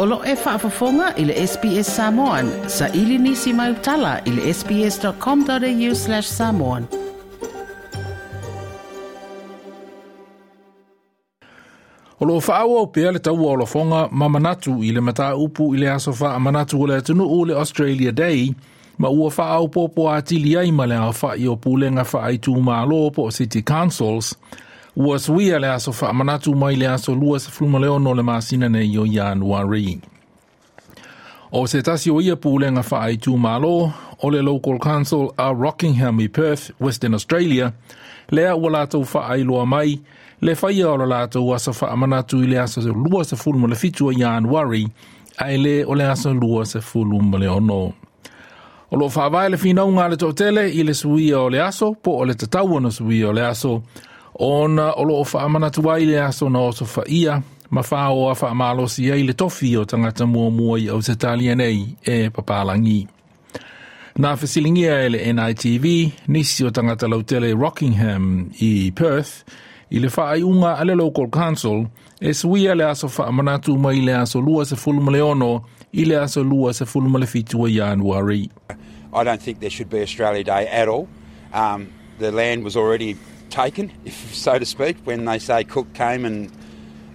O lo e whaafafonga i le SPS Samoan. Sa ili nisi mai utala i le sps.com.au slash samoan. O loo whaau au pēr le tau alofonga ma manatu i le mata upu i le asofa a manatu o le atunu o le Australia Day ma ua whaau popo a tili ai ma le a wha i o pūlenga wha ai tū mālo po City Councils – ua suia le aso faamanatu mai le aso lua sa fuluma leo no le masina nei o ianuari o se tasi o ia pulega faaitumālo o le local council a rockingham i perth western australia lea ua latou faailoa mai le faia o le latou aso faamanatu i le aso lua sa fuluma le fitu o ianuari ae lē o le aso lua sa fuluma leono o loo faavae le finauga a le toʻatele i le suia le aso po le tatau ona suia le aso Ona o loo ai le ma ai le tofi o i au nei e Nā e le NITV, nisi o lautele Rockingham i Perth, i le a le Local Council, e suia le aso mai le aso i le aso I don't think there should be Australia Day at all. Um, the land was already taken, if so to speak, when they say Cook came and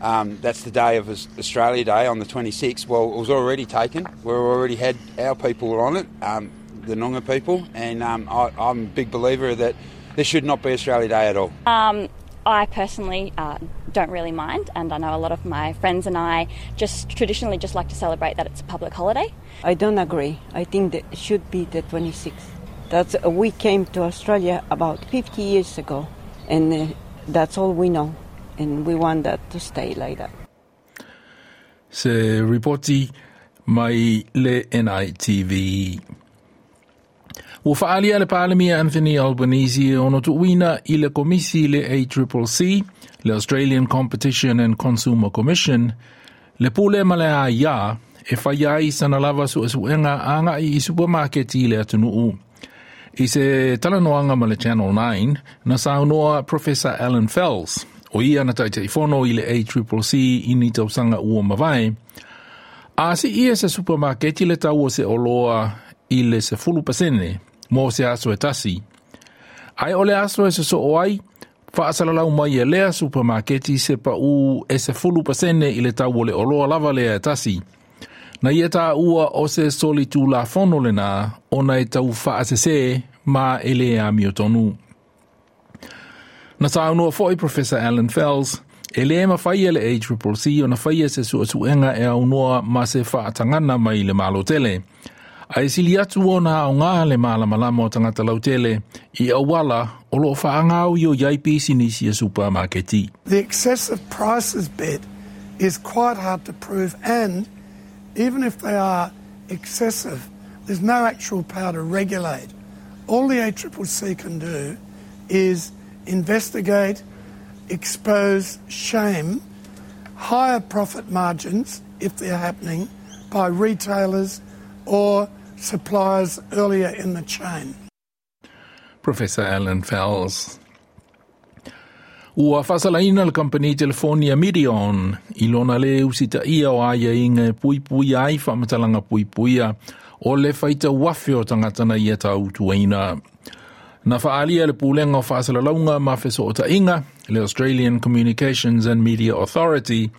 um, that's the day of Australia Day on the 26th. Well, it was already taken. We already had our people on it, um, the Noongar people, and um, I, am a big believer that this should not be Australia Day at all. Um, I personally uh, don't really mind, and I know a lot of my friends and I just traditionally just like to celebrate that it's a public holiday. I don't agree. I think that it should be the 26th. That's, we came to Australia about 50 years ago and uh, that's all we know. And we want that to stay like that. Se reporti mai le NITV. Ua whaalia le Pālemia Anthony Albanese ono tuuina i le komisi le ACCC, le Australian Competition and Consumer Commission, le pule ma a ia e whai i sana lava su asuenga anga i supermarket i le atunuu. I se talanoanga ma le Channel 9, na saunoa Professor Alan Fells, o ia na tai i fono i le ACCC i ni tau sanga ua mawai. A si ia e se supermarketi le tau o se oloa i le se fulu pasene, mo se aso e tasi. Ai ole aso e se so oai, wha asalalau mai e lea i se pa u e se fulu pasene i le tau o le oloa lava lea e tasi. Na ia e tā ua o se soli tū la fono le nā, o nei tau wha se ma ele a mi tonu. Na sā unua fōi Professor Alan Fells, ele e ma whai ele ACCC e o na whai e se sua suenga e a unua ma se wha tangana mai le malo tele. A e sili atu o nā o ngā le māla malama o tangata lau tele, i a wala o lo wha anga au i o yai pisi nisi a supermarketi. The excessive prices bit is quite hard to prove and even if they are excessive, there's no actual power to regulate. All the ACCC can do is investigate, expose shame, higher profit margins, if they're happening, by retailers or suppliers earlier in the chain. Professor Alan Fowles, Ua whasalaina al company Telefonia Midion, ilona le usita ia o aia inga pui pui ai whamatalanga pui pui a, o le whaita wafi o tangatana ia tau utuaina. Na whaalia le pūlenga o whasalalaunga ma o ta inga, le Australian Communications and Media Authority,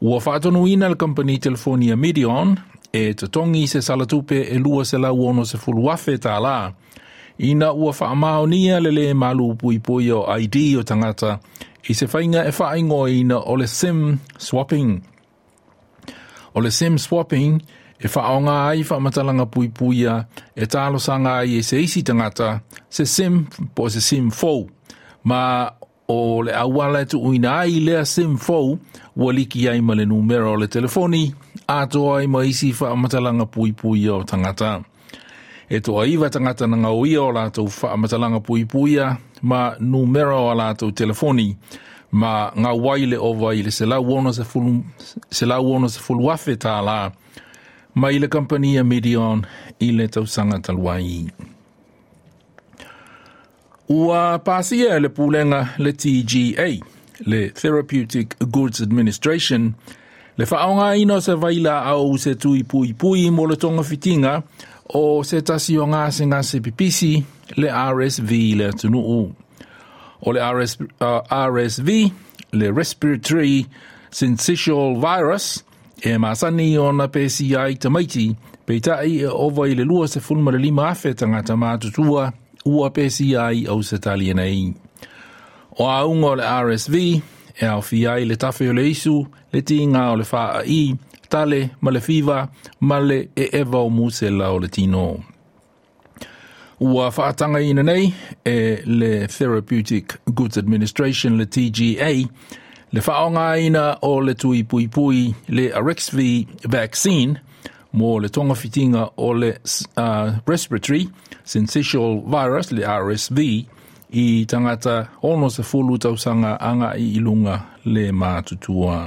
ua whaatonu ina le company Telefonia Midion, e te se salatupe e lua se lau ono se fulu wafi ta laa, ina ua whaamao nia le malu pui pui o ID o tangata i se whainga e whaingo ina o le sim swapping. Ole sim swapping e whaonga ai whaamatalanga pui puia e talo sanga ai e se isi tangata se sim po se sim fau. Ma o le awala tu uina ai lea sim fau waliki ai ma le numero o le telefoni ato ai ma isi whaamatalanga pui puia o tangata. e toa iwa tangata na ngau ia o lātou whaamatalanga puipuia ma numera o lātou telefoni ma ngā waile o vai le se lau ono se fulu, wafe tā la ma i le kampania Medion i le tausanga talwai. Ua pāsia e le pūlenga le TGA, le Therapeutic Goods Administration, le whaonga ino se vaila au se tui pui pui mo le tonga fitinga, o se tasi o ngāse ngāse pipisi le RSV le tunu u. O le RS, uh, RSV le Respiratory Syncytial Virus e māsani o na pēsi ai tamaiti pe tai e ova i le lua se fulma le lima afe tangata mātutua ua pēsi ai au se tali nei. O aungo le RSV e au fiai le tafe o le isu, le tinga o le faa i, tale, male fiva, male e eva o muse la o le tino. Ua whaatanga ina nei, e le Therapeutic Goods Administration, le TGA, le whaonga ina o le tui pui pui le Arexv vaccine, mō le tonga fitinga o le uh, respiratory syncytial virus, le RSV, i tangata ono se fulu tau sanga anga i ilunga le mātutua.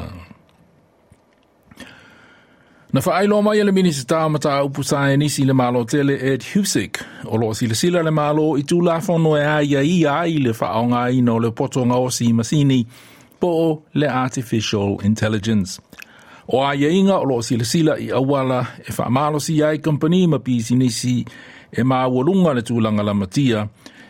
Na whaailo mai ele minisita o mata upu nisi le malo tele Ed Husek, o loo sila sila le malo i tū la whono e aia i ai le whaonga i no le potonga o si masini po le artificial intelligence. O aia e inga o loa sila sila i awala e wha si ai company ma pisi nisi e maa walunga le tūlanga la matia,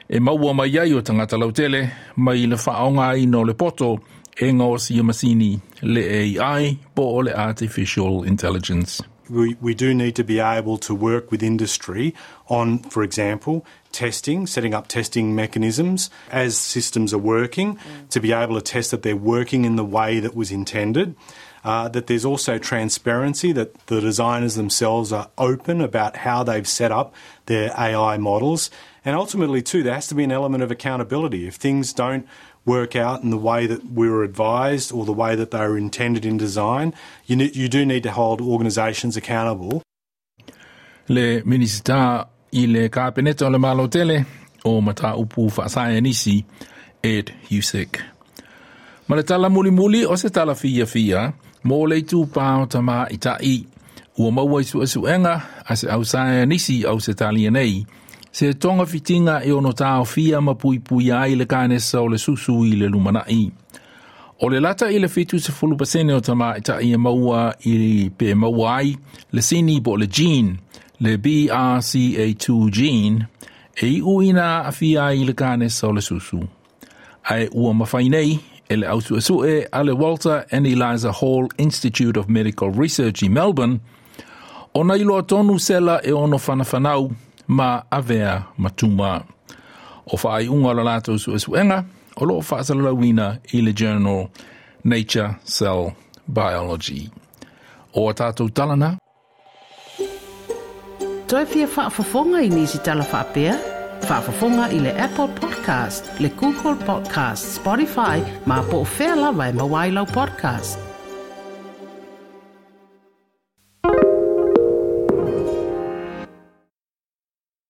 E maua mai ai o tangata lautele mai le whaonga le poto e masini le AI po o le Artificial Intelligence. We, we do need to be able to work with industry on, for example, testing, setting up testing mechanisms as systems are working mm. to be able to test that they're working in the way that was intended. Uh, that there's also transparency, that the designers themselves are open about how they've set up their AI models and ultimately, too, there has to be an element of accountability. If things don't work out in the way that we were advised or the way that they were intended in design, you, ne- you do need to hold organisations accountable. Le minister i le kabinet o le malotele o mata upu whaasaya nisi Ed Husick. Ma le tala muli muli o se tala fia fia, mō le tūpāo tamā i tai, ua maua i suenga a se au saia nisi au se talia nei, se tonga fitinga e ono tā fia ma pui pui ai le kānesa o le susu i le lumanai. le lata i le fitu se fulu pasene o tama i ta i maua i pe maua ai le sini bo le gene, le BRCA2 gene, e i uina a fia ai le kānesa o le susu. Ai ua mawhai nei, e le autu asue a le Walter and Eliza Hall Institute of Medical Research i Melbourne, ona ilo atonu sela e ono whanafanau, ma avea matuma. O wha ai unga la lātou su esu enga, o loo wha asalala wina i le journal Nature Cell Biology. O a tātou talana. Toi pia wha fofonga i nisi tala wha pia, wha fofonga i le Apple Podcast, le Google Podcast, Spotify, ma po fela wai e mawailau podcast.